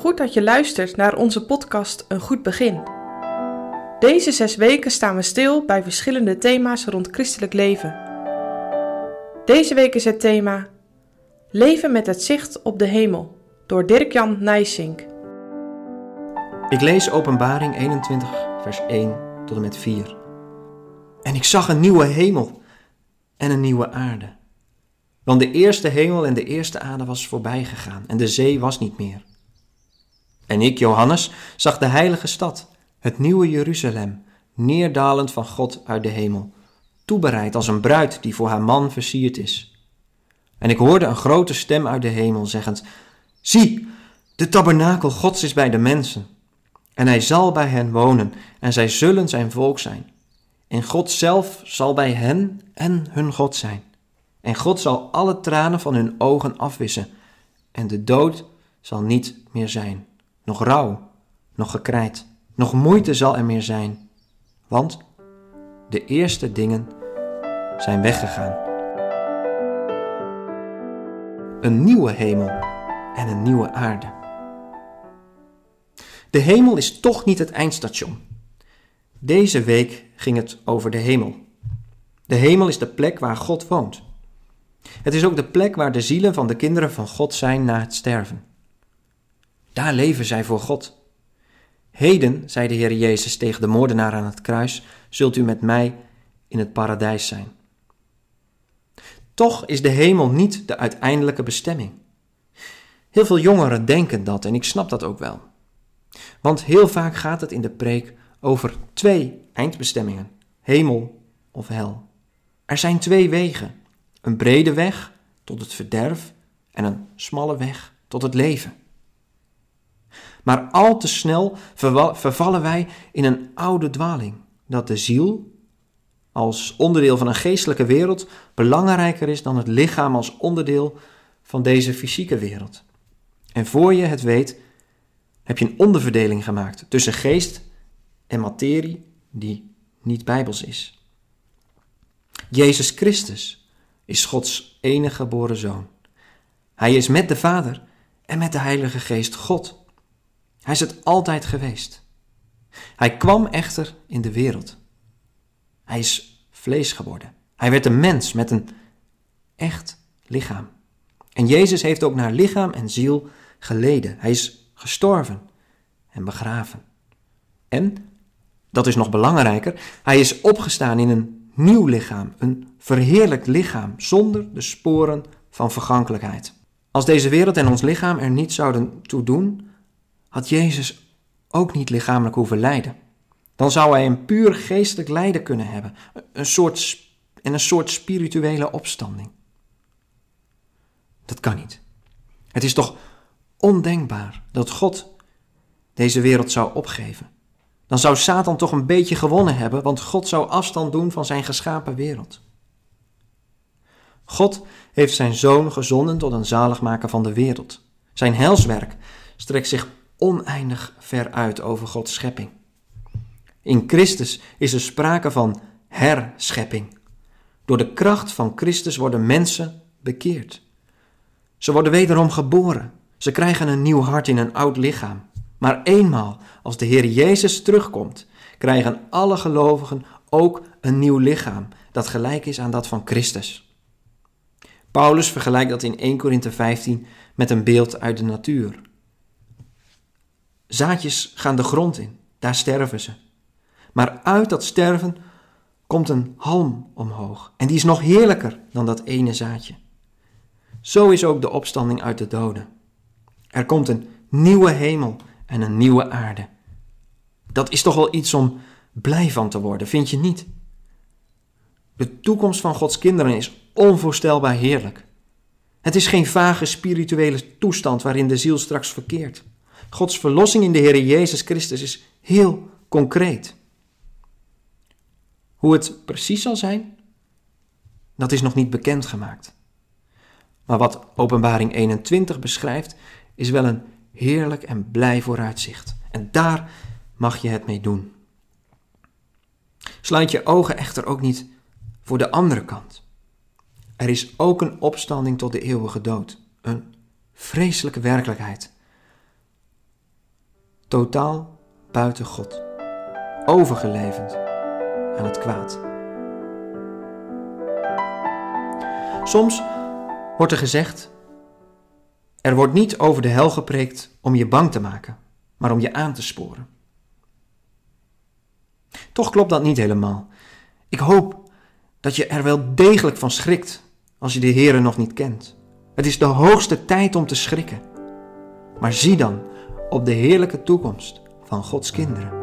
Goed dat je luistert naar onze podcast Een Goed Begin. Deze zes weken staan we stil bij verschillende thema's rond christelijk leven. Deze week is het thema Leven met het zicht op de hemel door Dirk-Jan Nijsink. Ik lees Openbaring 21, vers 1 tot en met 4. En ik zag een nieuwe hemel en een nieuwe aarde. Want de eerste hemel en de eerste aarde was voorbij gegaan en de zee was niet meer. En ik, Johannes, zag de heilige stad, het nieuwe Jeruzalem, neerdalend van God uit de hemel, toebereid als een bruid die voor haar man versierd is. En ik hoorde een grote stem uit de hemel zeggend, Zie, de tabernakel Gods is bij de mensen, en hij zal bij hen wonen, en zij zullen zijn volk zijn. En God zelf zal bij hen en hun God zijn. En God zal alle tranen van hun ogen afwissen, en de dood zal niet meer zijn nog rouw, nog gekrijt, nog moeite zal er meer zijn, want de eerste dingen zijn weggegaan. Een nieuwe hemel en een nieuwe aarde. De hemel is toch niet het eindstation. Deze week ging het over de hemel. De hemel is de plek waar God woont. Het is ook de plek waar de zielen van de kinderen van God zijn na het sterven. Daar leven zij voor God. Heden, zei de Heer Jezus tegen de moordenaar aan het kruis, zult u met mij in het paradijs zijn. Toch is de hemel niet de uiteindelijke bestemming. Heel veel jongeren denken dat en ik snap dat ook wel. Want heel vaak gaat het in de preek over twee eindbestemmingen: hemel of hel. Er zijn twee wegen: een brede weg tot het verderf en een smalle weg tot het leven. Maar al te snel vervallen wij in een oude dwaling, dat de ziel als onderdeel van een geestelijke wereld belangrijker is dan het lichaam als onderdeel van deze fysieke wereld. En voor je het weet, heb je een onderverdeling gemaakt tussen geest en materie die niet bijbels is. Jezus Christus is Gods enige geboren zoon. Hij is met de Vader en met de Heilige Geest God. Hij is het altijd geweest. Hij kwam echter in de wereld. Hij is vlees geworden. Hij werd een mens met een echt lichaam. En Jezus heeft ook naar lichaam en ziel geleden. Hij is gestorven en begraven. En, dat is nog belangrijker, hij is opgestaan in een nieuw lichaam, een verheerlijkt lichaam, zonder de sporen van vergankelijkheid. Als deze wereld en ons lichaam er niet zouden toe doen, had Jezus ook niet lichamelijk hoeven lijden. Dan zou hij een puur geestelijk lijden kunnen hebben, een soort, en een soort spirituele opstanding. Dat kan niet. Het is toch ondenkbaar dat God deze wereld zou opgeven. Dan zou Satan toch een beetje gewonnen hebben, want God zou afstand doen van zijn geschapen wereld. God heeft zijn zoon gezonden tot een zaligmaker van de wereld. Zijn helswerk strekt zich oneindig ver uit over Gods schepping. In Christus is er sprake van herschepping. Door de kracht van Christus worden mensen bekeerd. Ze worden wederom geboren. Ze krijgen een nieuw hart in een oud lichaam. Maar eenmaal als de Heer Jezus terugkomt, krijgen alle gelovigen ook een nieuw lichaam dat gelijk is aan dat van Christus. Paulus vergelijkt dat in 1 Korinthe 15 met een beeld uit de natuur. Zaadjes gaan de grond in, daar sterven ze. Maar uit dat sterven komt een halm omhoog. En die is nog heerlijker dan dat ene zaadje. Zo is ook de opstanding uit de doden. Er komt een nieuwe hemel en een nieuwe aarde. Dat is toch wel iets om blij van te worden, vind je niet? De toekomst van Gods kinderen is onvoorstelbaar heerlijk. Het is geen vage spirituele toestand waarin de ziel straks verkeert. Gods verlossing in de Heer Jezus Christus is heel concreet. Hoe het precies zal zijn, dat is nog niet bekendgemaakt. Maar wat Openbaring 21 beschrijft, is wel een heerlijk en blij vooruitzicht. En daar mag je het mee doen. Sluit je ogen echter ook niet voor de andere kant. Er is ook een opstanding tot de eeuwige dood, een vreselijke werkelijkheid totaal buiten God, overgeleverd aan het kwaad. Soms wordt er gezegd: er wordt niet over de hel gepreekt om je bang te maken, maar om je aan te sporen. Toch klopt dat niet helemaal. Ik hoop dat je er wel degelijk van schrikt als je de Heere nog niet kent. Het is de hoogste tijd om te schrikken. Maar zie dan op de heerlijke toekomst van Gods kinderen.